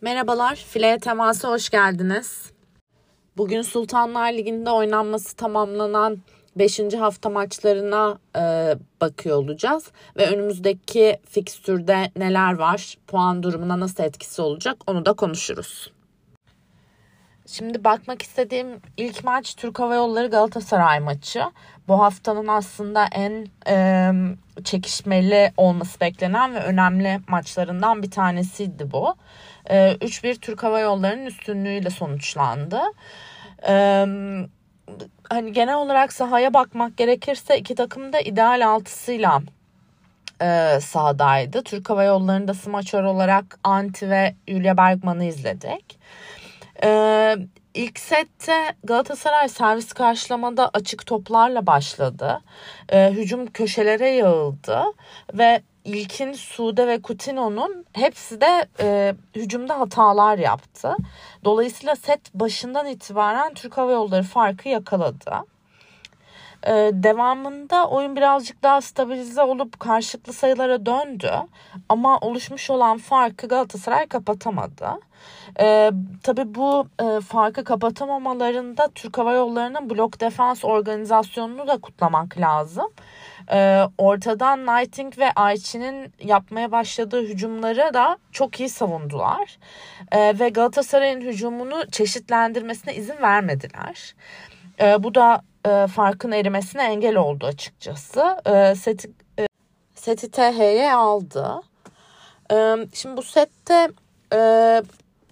Merhabalar, Fileye Teması hoş geldiniz. Bugün Sultanlar Ligi'nde oynanması tamamlanan 5. hafta maçlarına e, bakıyor olacağız. Ve önümüzdeki fikstürde neler var, puan durumuna nasıl etkisi olacak onu da konuşuruz. Şimdi bakmak istediğim ilk maç Türk Hava Yolları Galatasaray maçı. Bu haftanın aslında en e, çekişmeli olması beklenen ve önemli maçlarından bir tanesiydi bu. E, 3-1 Türk Hava Yolları'nın üstünlüğüyle sonuçlandı. E, hani genel olarak sahaya bakmak gerekirse iki takım da ideal altısıyla e, sahadaydı. Türk Hava Yolları'nda smaçör olarak Anti ve Julia Bergman'ı izledik. Ee, ilk sette Galatasaray servis karşılamada açık toplarla başladı. Ee, hücum köşelere yağıldı ve İlkin, Sude ve Coutinho'nun hepsi de e, hücumda hatalar yaptı. Dolayısıyla set başından itibaren Türk Hava Yolları farkı yakaladı. Ee, devamında oyun birazcık daha stabilize olup karşılıklı sayılara döndü. Ama oluşmuş olan farkı Galatasaray kapatamadı. Ee, tabii bu e, farkı kapatamamalarında Türk Hava Yolları'nın blok defans organizasyonunu da kutlamak lazım. Ee, ortadan Nighting ve Ayçi'nin yapmaya başladığı hücumları da çok iyi savundular. Ee, ve Galatasaray'ın hücumunu çeşitlendirmesine izin vermediler. Ee, bu da e, farkın erimesine engel oldu açıkçası. E, seti, e, seti TH'ye aldı. E, şimdi bu sette e,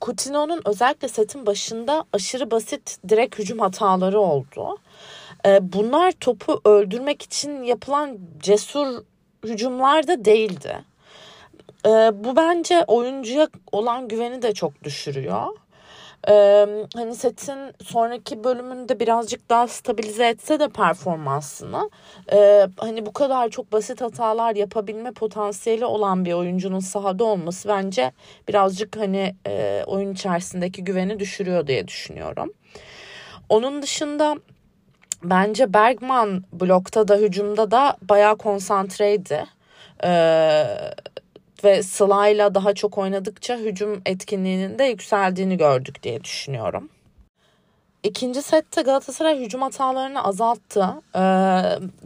Coutinho'nun özellikle setin başında aşırı basit direkt hücum hataları oldu. E, bunlar topu öldürmek için yapılan cesur hücumlar da değildi. E, bu bence oyuncuya olan güveni de çok düşürüyor. Ee, hani setin sonraki bölümünde birazcık daha stabilize etse de performansını e, hani bu kadar çok basit hatalar yapabilme potansiyeli olan bir oyuncunun sahada olması bence birazcık hani e, oyun içerisindeki güveni düşürüyor diye düşünüyorum. Onun dışında bence Bergman blokta da hücumda da bayağı konsantreydi. Ee, ve Sıla'yla daha çok oynadıkça hücum etkinliğinin de yükseldiğini gördük diye düşünüyorum. İkinci sette Galatasaray hücum hatalarını azalttı. Ee,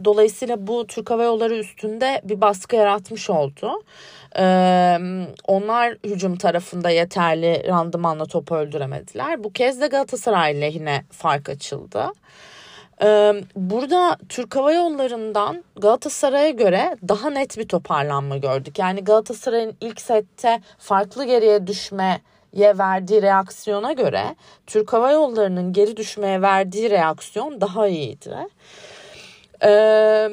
dolayısıyla bu Türk Hava Yolları üstünde bir baskı yaratmış oldu. Ee, onlar hücum tarafında yeterli randımanla top öldüremediler. Bu kez de Galatasaray lehine fark açıldı. Burada Türk Hava Yolları'ndan Galatasaray'a göre daha net bir toparlanma gördük. Yani Galatasaray'ın ilk sette farklı geriye düşmeye verdiği reaksiyona göre Türk Hava Yolları'nın geri düşmeye verdiği reaksiyon daha iyiydi. Ee,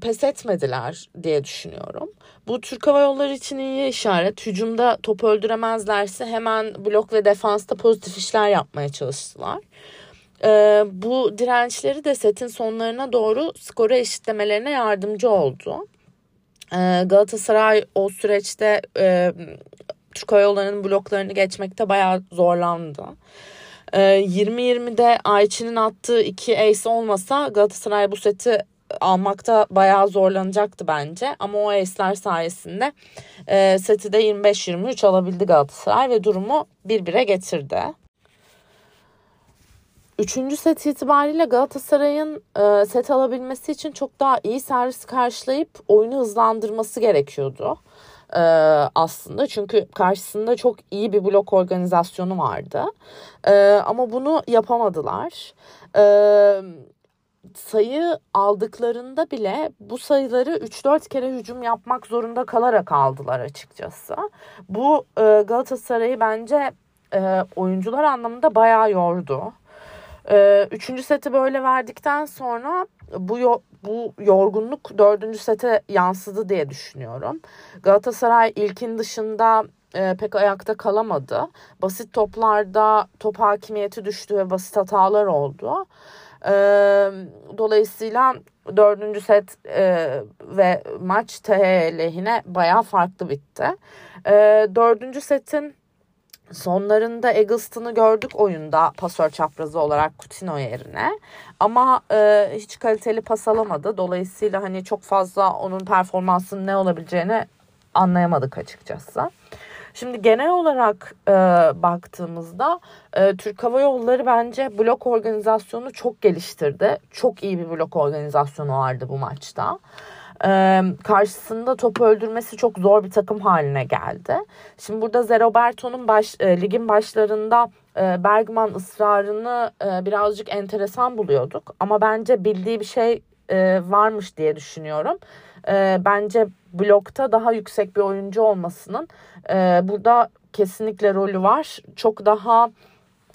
pes etmediler diye düşünüyorum. Bu Türk Hava Yolları için iyi işaret. Hücumda top öldüremezlerse hemen blok ve defansta pozitif işler yapmaya çalıştılar. E, bu dirençleri de setin sonlarına doğru skora eşitlemelerine yardımcı oldu. E, Galatasaray o süreçte e, Türk Hava bloklarını geçmekte bayağı zorlandı. E, 20-20'de Ayçi'nin attığı iki ace olmasa Galatasaray bu seti almakta bayağı zorlanacaktı bence. Ama o ace'ler sayesinde e, seti de 25-23 alabildi Galatasaray ve durumu bir bire getirdi. Üçüncü set itibariyle Galatasaray'ın e, set alabilmesi için çok daha iyi servis karşılayıp oyunu hızlandırması gerekiyordu e, aslında. Çünkü karşısında çok iyi bir blok organizasyonu vardı. E, ama bunu yapamadılar. E, sayı aldıklarında bile bu sayıları 3-4 kere hücum yapmak zorunda kalarak aldılar açıkçası. Bu e, Galatasaray'ı bence e, oyuncular anlamında bayağı yordu. Ee, üçüncü seti böyle verdikten sonra bu yo bu yorgunluk dördüncü sete yansıdı diye düşünüyorum. Galatasaray ilkin dışında e, pek ayakta kalamadı. Basit toplarda top hakimiyeti düştü ve basit hatalar oldu. E, dolayısıyla dördüncü set e, ve maç TH lehine bayağı farklı bitti. E, dördüncü setin Sonlarında Eggleston'ı gördük oyunda pasör çaprazı olarak Coutinho yerine. Ama e, hiç kaliteli pas alamadı. Dolayısıyla hani çok fazla onun performansının ne olabileceğini anlayamadık açıkçası. Şimdi genel olarak e, baktığımızda e, Türk Hava Yolları bence blok organizasyonu çok geliştirdi. Çok iyi bir blok organizasyonu vardı bu maçta. Ee, karşısında topu öldürmesi çok zor bir takım haline geldi. Şimdi burada Zeroberto'nun baş, e, ligin başlarında e, Bergman ısrarını e, birazcık enteresan buluyorduk. Ama bence bildiği bir şey e, varmış diye düşünüyorum. E, bence blokta daha yüksek bir oyuncu olmasının e, burada kesinlikle rolü var. Çok daha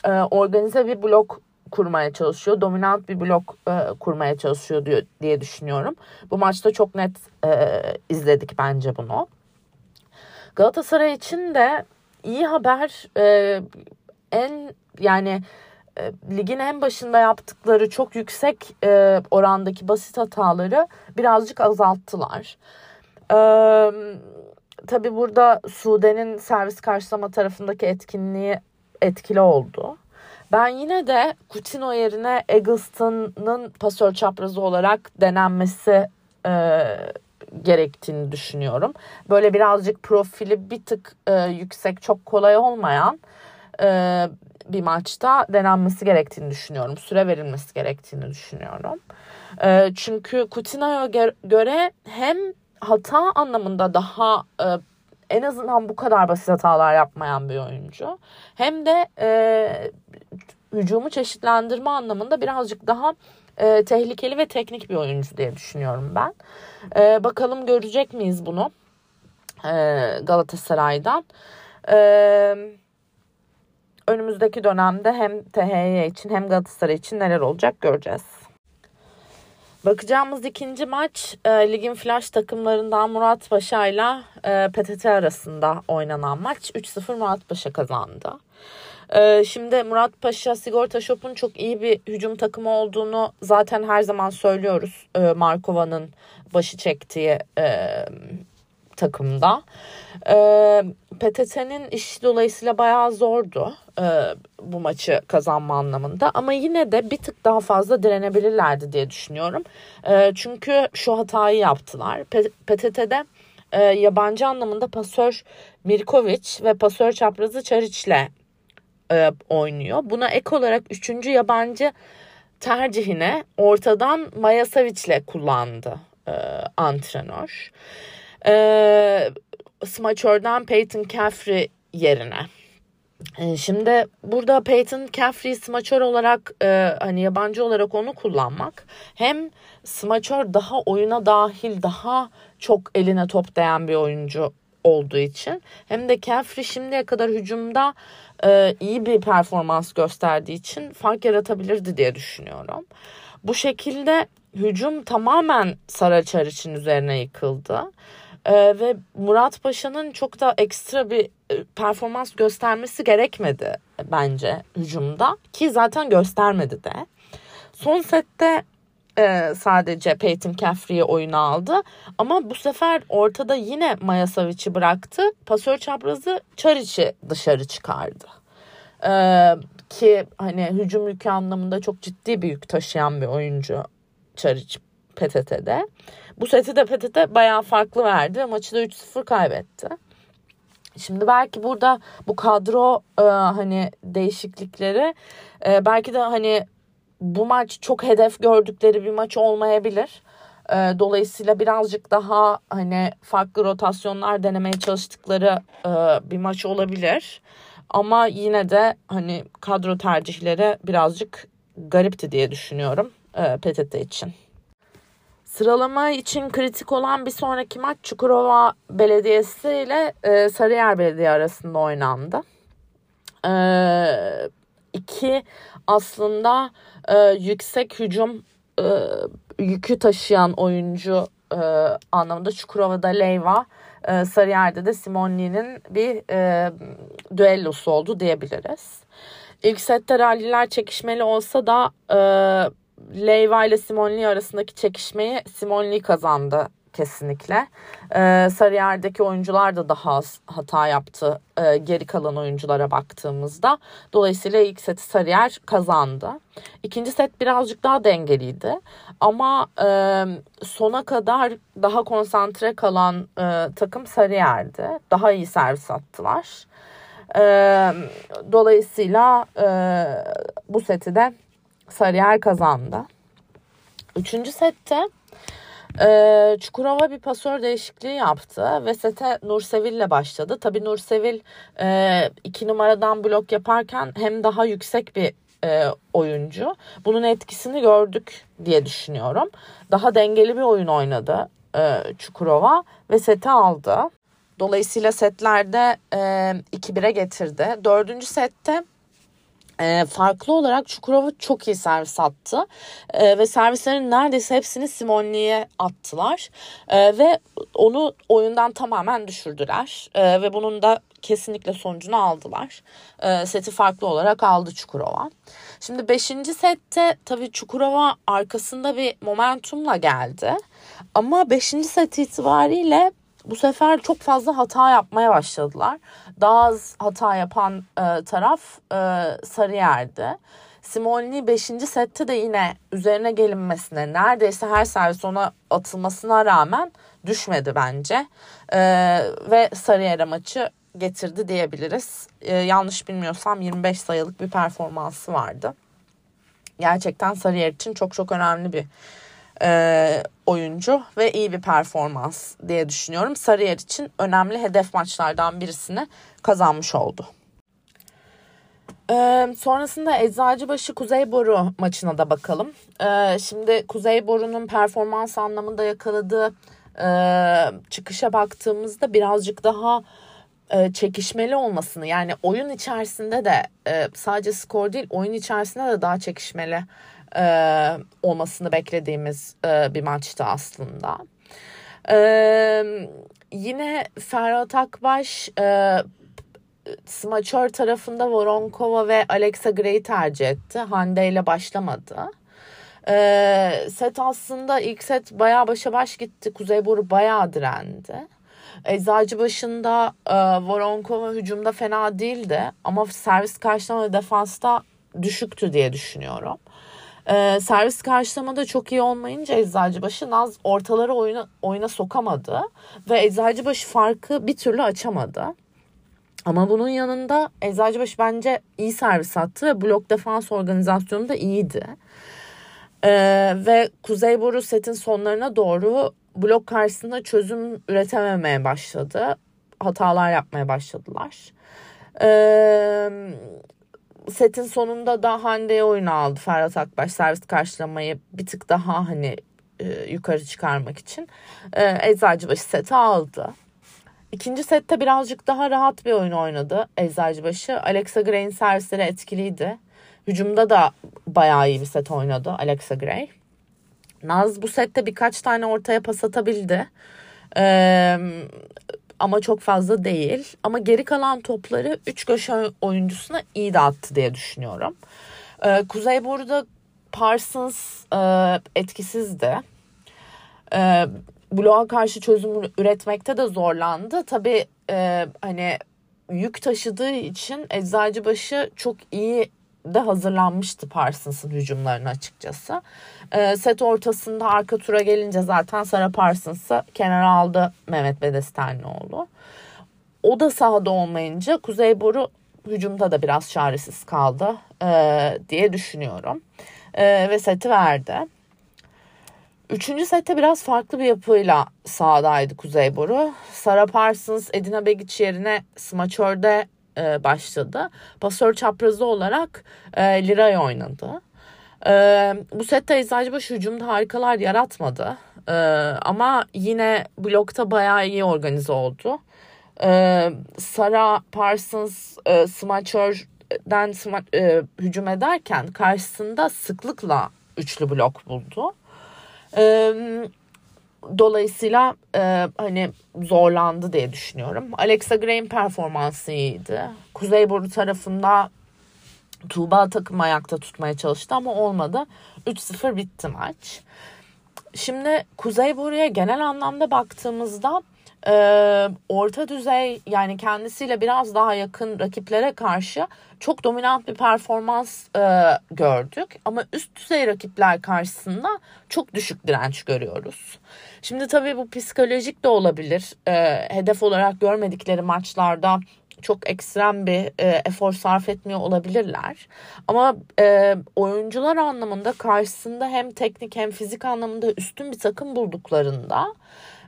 e, organize bir blok kurmaya çalışıyor. Dominant bir blok e, kurmaya çalışıyor diyor, diye düşünüyorum. Bu maçta çok net e, izledik bence bunu. Galatasaray için de iyi haber e, en yani e, ligin en başında yaptıkları çok yüksek e, orandaki basit hataları birazcık azalttılar. E, tabii burada Sude'nin servis karşılama tarafındaki etkinliği etkili oldu. Ben yine de Coutinho yerine Eggleston'ın pasör çaprazı olarak denenmesi e, gerektiğini düşünüyorum. Böyle birazcık profili bir tık e, yüksek, çok kolay olmayan e, bir maçta denenmesi gerektiğini düşünüyorum. Süre verilmesi gerektiğini düşünüyorum. E, çünkü Coutinho'ya göre hem hata anlamında daha e, en azından bu kadar basit hatalar yapmayan bir oyuncu. Hem de e, hücumu çeşitlendirme anlamında birazcık daha e, tehlikeli ve teknik bir oyuncu diye düşünüyorum ben. E, bakalım görecek miyiz bunu e, Galatasaray'dan. E, önümüzdeki dönemde hem THY için hem Galatasaray için neler olacak göreceğiz. Bakacağımız ikinci maç e, ligin flash takımlarından Murat Paşa ile PTT arasında oynanan maç. 3-0 Murat Paşa kazandı. E, şimdi Murat Paşa Sigorta Shop'un çok iyi bir hücum takımı olduğunu zaten her zaman söylüyoruz. E, Markova'nın başı çektiği e, takımda. E, PTT'nin iş dolayısıyla bayağı zordu e, bu maçı kazanma anlamında. Ama yine de bir tık daha fazla direnebilirlerdi diye düşünüyorum. E, çünkü şu hatayı yaptılar. PTT'de e, yabancı anlamında pasör Mirkovic ve pasör çaprazı Çariç'le e, oynuyor. Buna ek olarak üçüncü yabancı tercihine ortadan Maya Savic'le kullandı e, antrenör. E, smaçörden Peyton Caffrey yerine. E, şimdi burada Peyton Caffrey smaçör olarak e, hani yabancı olarak onu kullanmak hem smaçör daha oyuna dahil daha çok eline top değen bir oyuncu olduğu için hem de Caffrey şimdiye kadar hücumda e, iyi bir performans gösterdiği için fark yaratabilirdi diye düşünüyorum. Bu şekilde hücum tamamen Saraçar için üzerine yıkıldı. Ee, ve Murat Paşa'nın çok da ekstra bir e, performans göstermesi gerekmedi bence hücumda ki zaten göstermedi de. Son sette e, sadece Peyton Caffrey'i oyuna aldı ama bu sefer ortada yine Maya Savic'i bıraktı. Pasör çaprazı Çariç'i dışarı çıkardı. E, ki hani hücum yükü anlamında çok ciddi bir yük taşıyan bir oyuncu Çariç PTT'de. Bu seti de PTT bayağı farklı verdi. Maçı da 3-0 kaybetti. Şimdi belki burada bu kadro e, hani değişiklikleri e, belki de hani bu maç çok hedef gördükleri bir maç olmayabilir. E, dolayısıyla birazcık daha hani farklı rotasyonlar denemeye çalıştıkları e, bir maç olabilir. Ama yine de hani kadro tercihleri birazcık garipti diye düşünüyorum e, PTT için. Sıralama için kritik olan bir sonraki maç Çukurova Belediyesi ile e, Sarıyer Belediye arasında oynandı. E, iki aslında e, yüksek hücum e, yükü taşıyan oyuncu e, anlamında Çukurova'da Leyva, e, Sarıyer'de de Simonli'nin bir e, düellosu oldu diyebiliriz. İlk sette ralliler çekişmeli olsa da e, Leyva ile Simonli arasındaki çekişmeyi Simonli kazandı kesinlikle. Ee, Sarıyer'deki oyuncular da daha az hata yaptı e, geri kalan oyunculara baktığımızda. Dolayısıyla ilk seti Sarıyer kazandı. İkinci set birazcık daha dengeliydi. Ama e, sona kadar daha konsantre kalan e, takım Sarıyer'di. Daha iyi servis attılar. E, dolayısıyla e, bu seti de Sarıyer kazandı. Üçüncü sette e, Çukurova bir pasör değişikliği yaptı ve sete Nursevil ile başladı. Tabii Nursevil e, iki numaradan blok yaparken hem daha yüksek bir e, oyuncu. Bunun etkisini gördük diye düşünüyorum. Daha dengeli bir oyun oynadı e, Çukurova ve seti aldı. Dolayısıyla setlerde e, 2-1'e getirdi. Dördüncü sette e, farklı olarak Çukurova çok iyi servis attı e, ve servislerin neredeyse hepsini Simoni'ye attılar e, ve onu oyundan tamamen düşürdüler e, ve bunun da kesinlikle sonucunu aldılar. E, seti farklı olarak aldı Çukurova. Şimdi 5. sette tabii Çukurova arkasında bir momentumla geldi ama 5. set itibariyle bu sefer çok fazla hata yapmaya başladılar. Daha az hata yapan e, taraf e, Sarıyer'di. Simonli 5. sette de yine üzerine gelinmesine neredeyse her servis ona atılmasına rağmen düşmedi bence. E, ve Sarıyer'e maçı getirdi diyebiliriz. E, yanlış bilmiyorsam 25 sayılık bir performansı vardı. Gerçekten Sarıyer için çok çok önemli bir e, oyuncu ve iyi bir performans diye düşünüyorum. Sarıyer için önemli hedef maçlardan birisini kazanmış oldu. Ee, sonrasında Eczacıbaşı Kuzeyboru maçına da bakalım. Ee, şimdi Kuzeyboru'nun performans anlamında yakaladığı e, çıkışa baktığımızda birazcık daha e, çekişmeli olmasını yani oyun içerisinde de e, sadece skor değil oyun içerisinde de daha çekişmeli e, olmasını beklediğimiz e, bir maçtı aslında. E, yine Ferhat Akbaş e, smaçör tarafında Voronkova ve Alexa Gray'i tercih etti. Hande ile başlamadı. E, set aslında ilk set bayağı başa baş gitti. Kuzeyboru bayağı direndi. Eczacı başında e, Voronkova hücumda fena değildi ama servis karşılama defansta düşüktü diye düşünüyorum. Ee, servis karşılamada çok iyi olmayınca Eczacıbaşı Naz ortaları oyuna, oyuna sokamadı. Ve Eczacıbaşı farkı bir türlü açamadı. Ama bunun yanında Eczacıbaşı bence iyi servis attı ve blok defans organizasyonu da iyiydi. Ee, ve Kuzey Boru setin sonlarına doğru blok karşısında çözüm üretememeye başladı. Hatalar yapmaya başladılar. Ee, setin sonunda da Hande'ye oyunu aldı Ferhat Akbaş servis karşılamayı bir tık daha hani e, yukarı çıkarmak için. E, Eczacıbaşı seti aldı. İkinci sette birazcık daha rahat bir oyun oynadı Eczacıbaşı. Alexa Gray'in servisleri etkiliydi. Hücumda da bayağı iyi bir set oynadı Alexa Gray. Naz bu sette birkaç tane ortaya pas atabildi. Ee, ama çok fazla değil. Ama geri kalan topları 3 köşe oyuncusuna iyi dağıttı diye düşünüyorum. Ee, Kuzey burada Parsons e, etkisizdi. E, bloğa karşı çözüm üretmekte de zorlandı. Tabii e, hani yük taşıdığı için Eczacıbaşı çok iyi de hazırlanmıştı Parsons'ın hücumlarına açıkçası. E, set ortasında arka tura gelince zaten Sara Parsons'ı kenara aldı Mehmet Bedestenlioğlu. O da sahada olmayınca Kuzey Boru hücumda da biraz çaresiz kaldı e, diye düşünüyorum. E, ve seti verdi. Üçüncü sette biraz farklı bir yapıyla sahadaydı Kuzey Boru. Sara Parsons, Edina Begic yerine smaçörde e, başladı. Pasör çaprazı olarak e, Liray oynadı. E, bu sette Eczacıbaşı hücumda harikalar yaratmadı. E, ama yine blokta bayağı iyi organize oldu. E, Sara Parsons e, smaçörden sma, e, hücum ederken karşısında sıklıkla üçlü blok buldu. E, Dolayısıyla e, hani zorlandı diye düşünüyorum. Alexa Gray'in performansı iyiydi. Kuzeyburnu tarafında Tuğba takım ayakta tutmaya çalıştı ama olmadı. 3-0 bitti maç. şimdi Kuzey Boru'ya genel anlamda baktığımızda e, orta düzey yani kendisiyle biraz daha yakın rakiplere karşı çok dominant bir performans e, gördük. Ama üst düzey rakipler karşısında çok düşük direnç görüyoruz. Şimdi tabii bu psikolojik de olabilir. E, hedef olarak görmedikleri maçlarda çok ekstrem bir e, efor sarf etmiyor olabilirler. Ama e, oyuncular anlamında karşısında hem teknik hem fizik anlamında üstün bir takım bulduklarında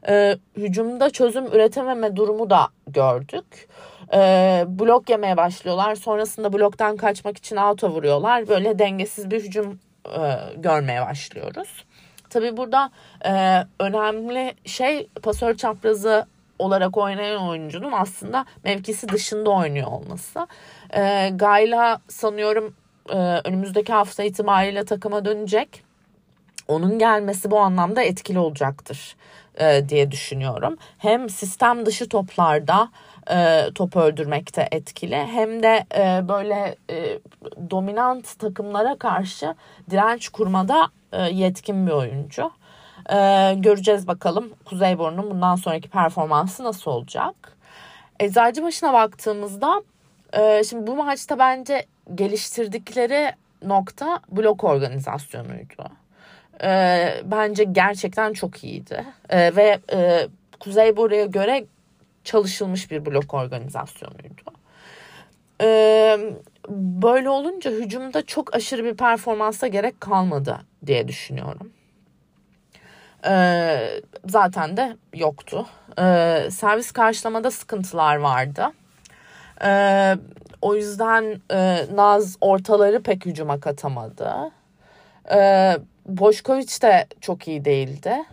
e, hücumda çözüm üretememe durumu da gördük. E, blok yemeye başlıyorlar. Sonrasında bloktan kaçmak için auto vuruyorlar. Böyle dengesiz bir hücum e, görmeye başlıyoruz. Tabii burada e, önemli şey pasör çaprazı olarak oynayan oyuncunun aslında mevkisi dışında oynuyor olması. E, Gayla sanıyorum e, önümüzdeki hafta itibariyle takıma dönecek. Onun gelmesi bu anlamda etkili olacaktır e, diye düşünüyorum. Hem sistem dışı toplarda e, top öldürmekte etkili hem de e, böyle e, dominant takımlara karşı direnç kurmada e, yetkin bir oyuncu. E, göreceğiz bakalım Kuzeyburnu'nun bundan sonraki performansı nasıl olacak. Eczacıbaşı'na baktığımızda e, şimdi bu maçta bence geliştirdikleri nokta blok organizasyonuydu. E, bence gerçekten çok iyiydi. E, ve e, Kuzeyburnu'ya göre çalışılmış bir blok organizasyonuydu. E, böyle olunca hücumda çok aşırı bir performansa gerek kalmadı diye düşünüyorum. Ee, zaten de yoktu. Ee, servis karşılamada sıkıntılar vardı. Ee, o yüzden e, Naz ortaları pek hücuma katamadı. Ee, Boşkoviç de çok iyi değildi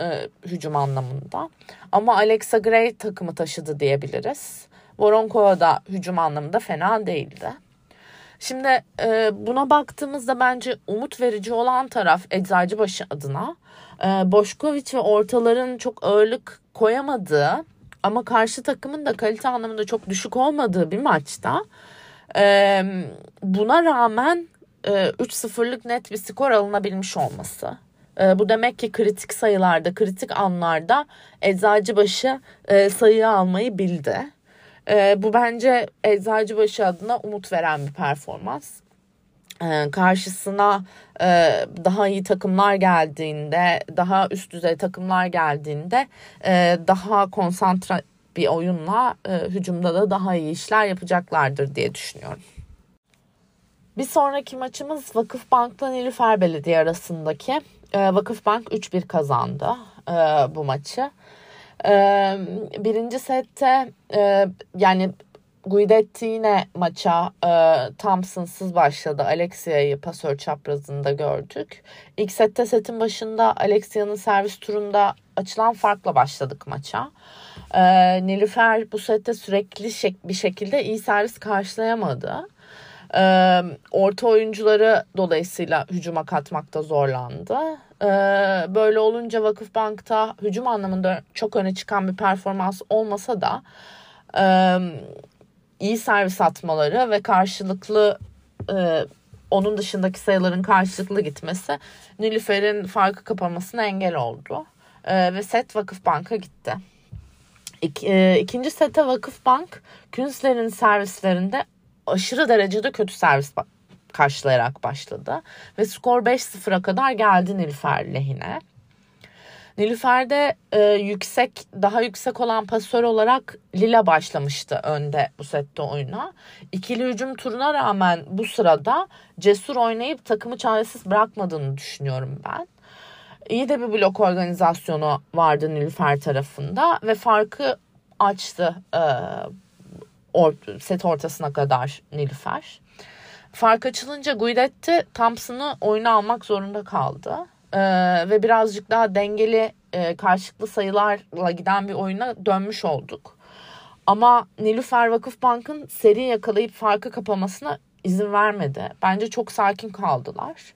e, hücum anlamında. Ama Alexa Gray takımı taşıdı diyebiliriz. Voronkova da hücum anlamında fena değildi. Şimdi e, buna baktığımızda bence umut verici olan taraf Eczacıbaşı adına e, Boşkoviç ve ortaların çok ağırlık koyamadığı ama karşı takımın da kalite anlamında çok düşük olmadığı bir maçta e, buna rağmen 3-0'lık net bir skor alınabilmiş olması. E, bu demek ki kritik sayılarda, kritik anlarda Eczacıbaşı e, sayı almayı bildi. E, bu bence Eczacıbaşı adına umut veren bir performans. E, karşısına e, daha iyi takımlar geldiğinde, daha üst düzey takımlar geldiğinde e, daha konsantre bir oyunla e, hücumda da daha iyi işler yapacaklardır diye düşünüyorum. Bir sonraki maçımız Vakıfbank'la Nilüfer Belediye arasındaki. E, Vakıfbank 3-1 kazandı e, bu maçı. E, birinci sette e, yani Guidetti yine maça e, Thompson'sız başladı. Alexia'yı pasör çaprazında gördük. İlk sette setin başında Alexia'nın servis turunda açılan farkla başladık maça. E, Nilüfer bu sette sürekli şek- bir şekilde iyi servis karşılayamadı. E, orta oyuncuları dolayısıyla hücuma katmakta zorlandı. E, böyle olunca Vakıfbank'ta hücum anlamında çok öne çıkan bir performans olmasa da e, iyi servis atmaları ve karşılıklı e, onun dışındaki sayıların karşılıklı gitmesi Nilüfer'in farkı kapamasına engel oldu. E, ve set Vakıfbank'a gitti. İk, e, ikinci sete Vakıfbank Künzler'in servislerinde aşırı derecede kötü servis karşılayarak başladı. Ve skor 5-0'a kadar geldi Nilüfer lehine. Nilüfer'de e, yüksek, daha yüksek olan pasör olarak Lila başlamıştı önde bu sette oyuna. İkili hücum turuna rağmen bu sırada cesur oynayıp takımı çaresiz bırakmadığını düşünüyorum ben. İyi de bir blok organizasyonu vardı Nilüfer tarafında ve farkı açtı e, or, set ortasına kadar Nilüfer. Fark açılınca Guidetti Thompson'ı oyuna almak zorunda kaldı. Ee, ve birazcık daha dengeli e, karşılıklı sayılarla giden bir oyuna dönmüş olduk. Ama Nilüfer Vakıfbank'ın seri yakalayıp farkı kapamasına izin vermedi. Bence çok sakin kaldılar.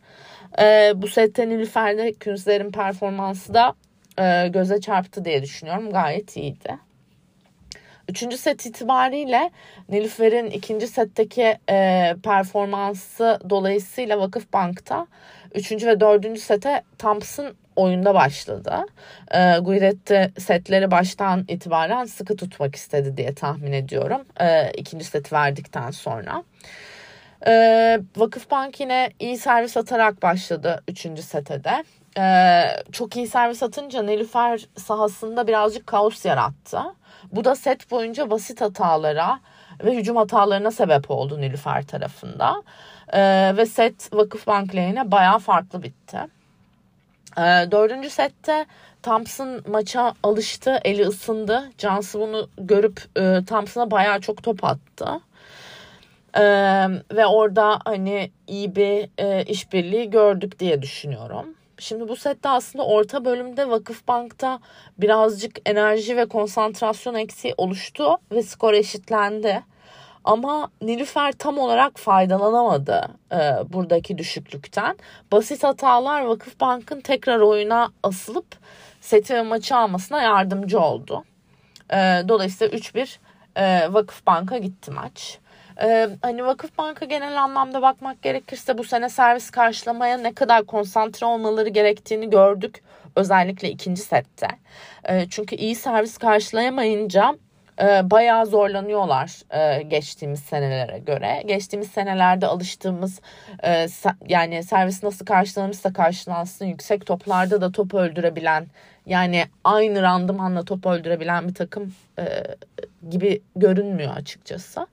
Ee, bu sette Nilüfer'de Künzler'in performansı da e, göze çarptı diye düşünüyorum. Gayet iyiydi. Üçüncü set itibariyle Nilüfer'in ikinci setteki e, performansı dolayısıyla Vakıfbank'ta üçüncü ve dördüncü sete Thompson oyunda başladı. E, Guidetti setleri baştan itibaren sıkı tutmak istedi diye tahmin ediyorum. E, ikinci seti verdikten sonra. E, Vakıfbank yine iyi servis atarak başladı üçüncü setede. E, çok iyi servis atınca Nilüfer sahasında birazcık kaos yarattı. Bu da set boyunca basit hatalara ve hücum hatalarına sebep oldu Nilüfer tarafında. E, ve set Vakıfbank lehine bayağı farklı bitti. E, dördüncü sette Thompson maça alıştı, eli ısındı. Cansu bunu görüp e, Thompson'a bayağı çok top attı. Ee, ve orada hani iyi bir e, işbirliği gördük diye düşünüyorum. Şimdi bu sette aslında orta bölümde Vakıfbank'ta birazcık enerji ve konsantrasyon eksiği oluştu ve skor eşitlendi. Ama Nilüfer tam olarak faydalanamadı e, buradaki düşüklükten. Basit hatalar Vakıfbank'ın tekrar oyuna asılıp seti ve maçı almasına yardımcı oldu. E, dolayısıyla 3-1 e, Vakıfbank'a gitti maç. Ee, hani Vakıfbank'a genel anlamda bakmak gerekirse bu sene servis karşılamaya ne kadar konsantre olmaları gerektiğini gördük. Özellikle ikinci sette. Ee, çünkü iyi servis karşılayamayınca e, bayağı zorlanıyorlar e, geçtiğimiz senelere göre. Geçtiğimiz senelerde alıştığımız e, yani servis nasıl karşılanırsa karşılansın yüksek toplarda da top öldürebilen yani aynı randımanla top öldürebilen bir takım e, gibi görünmüyor açıkçası.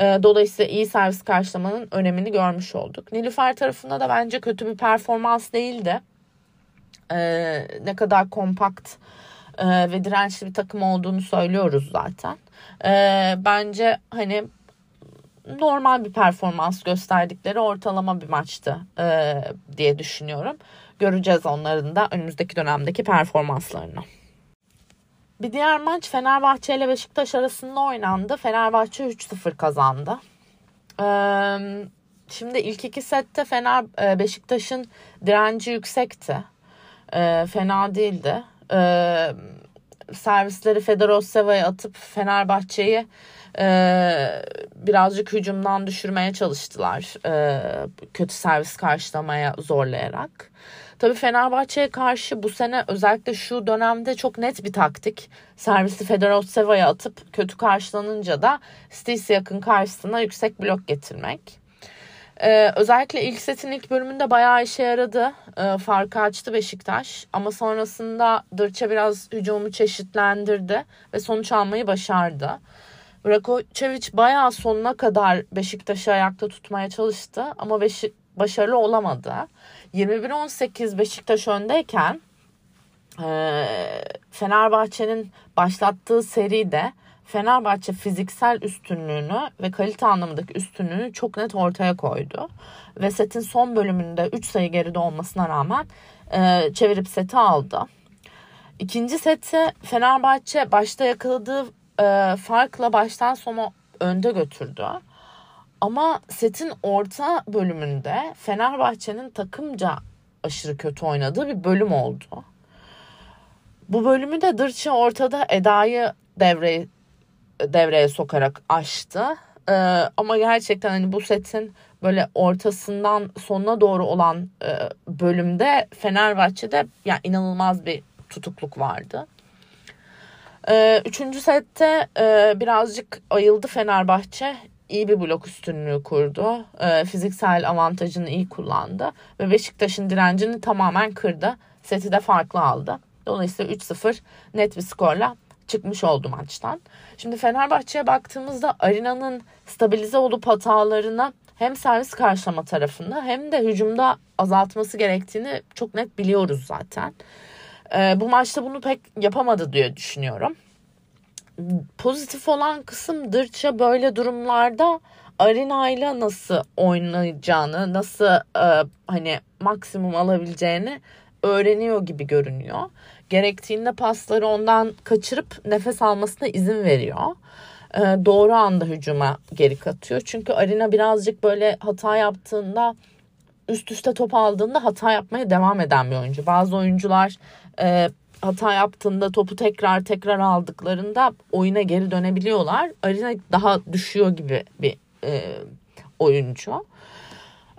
E, dolayısıyla iyi servis karşılamanın önemini görmüş olduk. Nilüfer tarafında da bence kötü bir performans değildi. E, ne kadar kompakt e, ve dirençli bir takım olduğunu söylüyoruz zaten. E, bence hani normal bir performans gösterdikleri ortalama bir maçtı diye düşünüyorum. Göreceğiz onların da önümüzdeki dönemdeki performanslarını. Bir diğer maç Fenerbahçe ile Beşiktaş arasında oynandı. Fenerbahçe 3-0 kazandı. Şimdi ilk iki sette Fener Beşiktaş'ın direnci yüksekti. Fena değildi. Servisleri Fedorosseva'ya atıp Fenerbahçe'yi e, birazcık hücumdan düşürmeye çalıştılar. E, kötü servis karşılamaya zorlayarak. Tabii Fenerbahçe'ye karşı bu sene özellikle şu dönemde çok net bir taktik. Servisi Fedorosseva'ya atıp kötü karşılanınca da yakın karşısına yüksek blok getirmek. Ee, özellikle ilk setin ilk bölümünde bayağı işe yaradı. Ee, farkı açtı Beşiktaş. Ama sonrasında Dırça biraz hücumu çeşitlendirdi ve sonuç almayı başardı. Brakovic bayağı sonuna kadar Beşiktaş'ı ayakta tutmaya çalıştı ama Beşi başarılı olamadı. 21-18 Beşiktaş öndeyken e, Fenerbahçe'nin başlattığı seride Fenerbahçe fiziksel üstünlüğünü ve kalite anlamındaki üstünlüğünü çok net ortaya koydu. Ve setin son bölümünde 3 sayı geride olmasına rağmen e, çevirip seti aldı. İkinci seti Fenerbahçe başta yakaladığı e, farkla baştan sona önde götürdü. Ama setin orta bölümünde Fenerbahçe'nin takımca aşırı kötü oynadığı bir bölüm oldu. Bu bölümü de Dırçı ortada Eda'yı devreye, devreye sokarak açtı. Ee, ama gerçekten hani bu setin böyle ortasından sonuna doğru olan e, bölümde Fenerbahçe'de yani inanılmaz bir tutukluk vardı. Ee, üçüncü sette e, birazcık ayıldı Fenerbahçe iyi bir blok üstünlüğü kurdu. E, fiziksel avantajını iyi kullandı. Ve Beşiktaş'ın direncini tamamen kırdı. Seti de farklı aldı. Dolayısıyla 3-0 net bir skorla çıkmış oldu maçtan. Şimdi Fenerbahçe'ye baktığımızda Arina'nın stabilize olup hatalarını hem servis karşılama tarafında hem de hücumda azaltması gerektiğini çok net biliyoruz zaten. E, bu maçta bunu pek yapamadı diye düşünüyorum pozitif olan kısım Dırça böyle durumlarda Arina ile nasıl oynayacağını, nasıl e, hani maksimum alabileceğini öğreniyor gibi görünüyor. Gerektiğinde pasları ondan kaçırıp nefes almasına izin veriyor. E, doğru anda hücuma geri katıyor. Çünkü Arina birazcık böyle hata yaptığında üst üste top aldığında hata yapmaya devam eden bir oyuncu. Bazı oyuncular e, hata yaptığında topu tekrar tekrar aldıklarında oyuna geri dönebiliyorlar. Arina daha düşüyor gibi bir e, oyuncu.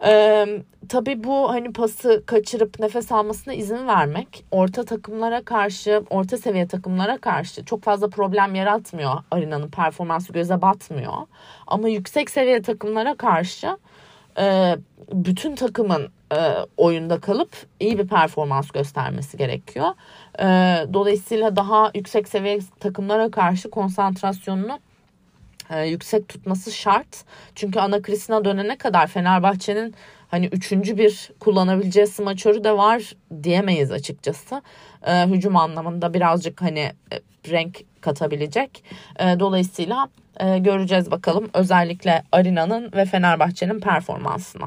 Ee, tabii bu hani pası kaçırıp nefes almasına izin vermek orta takımlara karşı, orta seviye takımlara karşı çok fazla problem yaratmıyor. Arina'nın performansı göze batmıyor. Ama yüksek seviye takımlara karşı e, bütün takımın e, oyunda kalıp iyi bir performans göstermesi gerekiyor. E, dolayısıyla daha yüksek seviye takımlara karşı konsantrasyonunu yüksek tutması şart. Çünkü ana krizine dönene kadar Fenerbahçe'nin hani üçüncü bir kullanabileceği smaçörü de var diyemeyiz açıkçası. Hücum anlamında birazcık hani e, renk katabilecek. Dolayısıyla e, göreceğiz bakalım özellikle Arina'nın ve Fenerbahçe'nin performansını.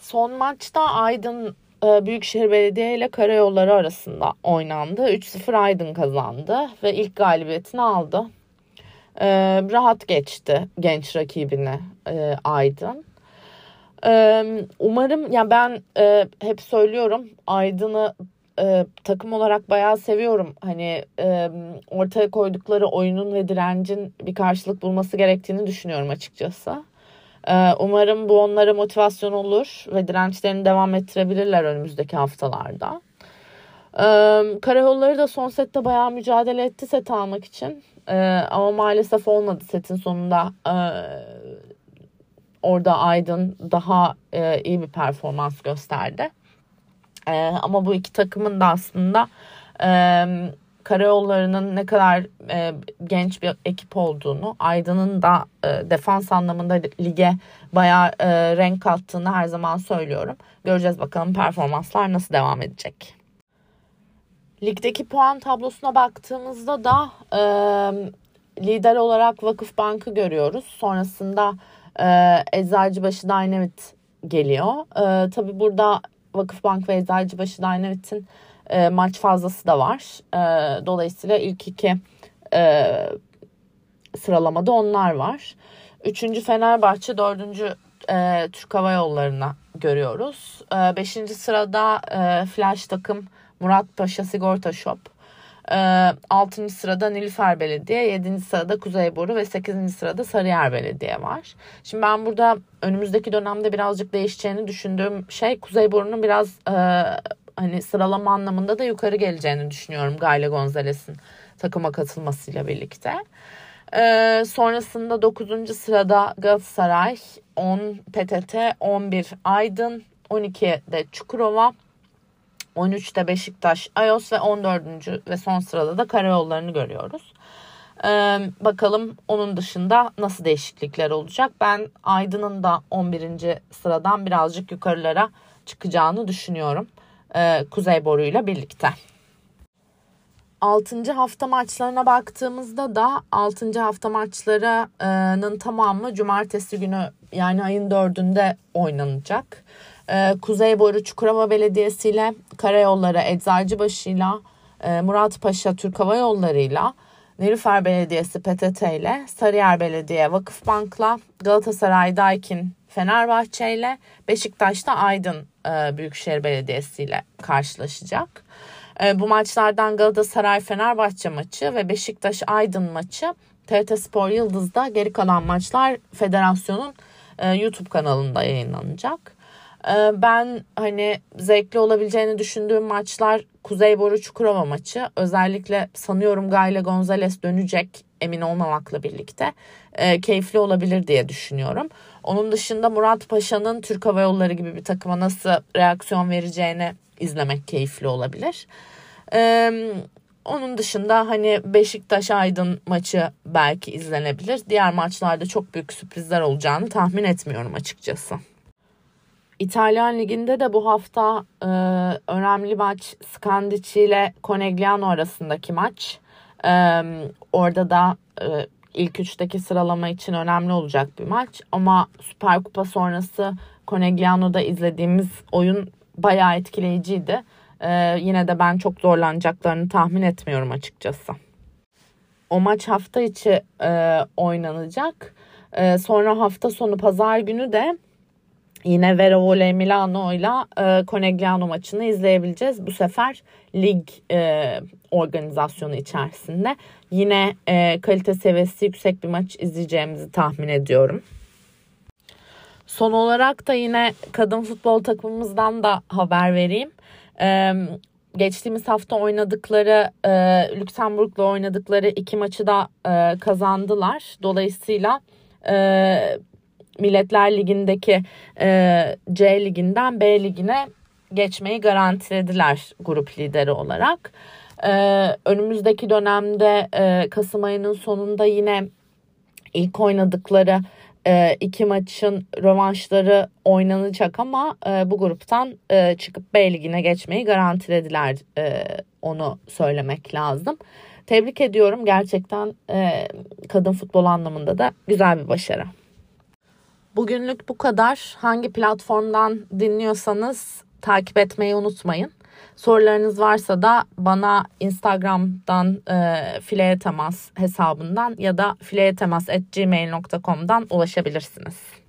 Son maçta Aydın e, Büyükşehir Belediye ile Karayolları arasında oynandı. 3-0 Aydın kazandı ve ilk galibiyetini aldı. E, rahat geçti genç rakibine e, Aydın. E, umarım ya ben e, hep söylüyorum Aydın'ı e, takım olarak bayağı seviyorum. Hani e, ortaya koydukları oyunun ve direncin bir karşılık bulması gerektiğini düşünüyorum açıkçası. E, umarım bu onlara motivasyon olur ve dirençlerini devam ettirebilirler önümüzdeki haftalarda. E, Karayolları da son sette bayağı mücadele etti set almak için. E, ama maalesef olmadı setin sonunda. E, orada Aydın daha e, iyi bir performans gösterdi. E, ama bu iki takımın da aslında e, karayollarının ne kadar e, genç bir ekip olduğunu, Aydın'ın da e, defans anlamında lige bayağı e, renk kattığını her zaman söylüyorum. Göreceğiz bakalım performanslar nasıl devam edecek. Ligdeki puan tablosuna baktığımızda da e, lider olarak Vakıf Bank'ı görüyoruz. Sonrasında e, Eczacıbaşı Dynamit geliyor. E, tabii burada Vakıfbank ve Eczacıbaşı Dynamite'in e, maç fazlası da var. E, dolayısıyla ilk iki e, sıralamada onlar var. Üçüncü Fenerbahçe, dördüncü e, Türk Hava Yolları'na görüyoruz. E, beşinci sırada e, Flash takım Murat Paşa Sigorta Shop. E, altıncı sırada Nilüfer Belediye, yedinci sırada Kuzeyboru ve sekizinci sırada Sarıyer Belediye var. Şimdi ben burada önümüzdeki dönemde birazcık değişeceğini düşündüğüm şey Kuzeyboru'nun biraz e, hani sıralama anlamında da yukarı geleceğini düşünüyorum Gayle Gonzalez'in takıma katılmasıyla birlikte. Ee, sonrasında 9. sırada Galatasaray, 10 PTT, 11 Aydın, 12'de Çukurova, 13'te Beşiktaş, Ayos ve 14. ve son sırada da Karayolları'nı görüyoruz. Ee, bakalım onun dışında nasıl değişiklikler olacak. Ben Aydın'ın da 11. sıradan birazcık yukarılara çıkacağını düşünüyorum. Ee, Kuzey Boru ile birlikte. 6. hafta maçlarına baktığımızda da 6. hafta maçlarının tamamı cumartesi günü yani ayın 4'ünde oynanacak. Ee, Kuzey Boru Çukurova Belediyesi ile Karayolları Eczacıbaşı ile Murat Paşa Türk Hava Yolları ile Nilüfer Belediyesi PTT ile Sarıyer Belediye Vakıfbank'la Galatasaray Daikin Fenerbahçe ile Beşiktaş'ta Aydın e, Büyükşehir Belediyesi ile karşılaşacak. E, bu maçlardan Galatasaray Fenerbahçe maçı ve Beşiktaş Aydın maçı TRT Spor Yıldız'da geri kalan maçlar federasyonun e, YouTube kanalında yayınlanacak. E, ben hani zevkli olabileceğini düşündüğüm maçlar Kuzey Boru Çukurova maçı. Özellikle sanıyorum Gayle Gonzalez dönecek emin olmamakla birlikte e, keyifli olabilir diye düşünüyorum. Onun dışında Murat Paşa'nın Türk Hava Yolları gibi bir takıma nasıl reaksiyon vereceğini izlemek keyifli olabilir. Ee, onun dışında hani Beşiktaş Aydın maçı belki izlenebilir. Diğer maçlarda çok büyük sürprizler olacağını tahmin etmiyorum açıkçası. İtalyan Ligi'nde de bu hafta e, önemli maç Scandici ile Conegliano arasındaki maç. E, orada da e, ilk üçteki sıralama için önemli olacak bir maç. Ama Süper Kupa sonrası Conegliano'da izlediğimiz oyun bayağı etkileyiciydi. Ee, yine de ben çok zorlanacaklarını tahmin etmiyorum açıkçası. O maç hafta içi e, oynanacak. E, sonra hafta sonu pazar günü de yine Vera Voley Milano ile e, Conegliano maçını izleyebileceğiz. Bu sefer lig e, organizasyonu içerisinde yine e, kalite seviyesi yüksek bir maç izleyeceğimizi tahmin ediyorum. Son olarak da yine kadın futbol takımımızdan da haber vereyim. Ee, geçtiğimiz hafta oynadıkları e, Lüksemburg'la oynadıkları iki maçı da e, kazandılar. Dolayısıyla e, Milletler Ligi'ndeki e, C liginden B ligine geçmeyi garantilediler grup lideri olarak. E, önümüzdeki dönemde e, Kasım ayının sonunda yine ilk oynadıkları e, iki maçın rövanşları oynanacak ama e, bu gruptan e, çıkıp B ligine geçmeyi garantilediler. E, onu söylemek lazım. Tebrik ediyorum gerçekten e, kadın futbol anlamında da güzel bir başarı. Bugünlük bu kadar. Hangi platformdan dinliyorsanız takip etmeyi unutmayın. Sorularınız varsa da bana Instagram'dan e, fileye temas hesabından ya da fileyetemas.gmail.com'dan ulaşabilirsiniz.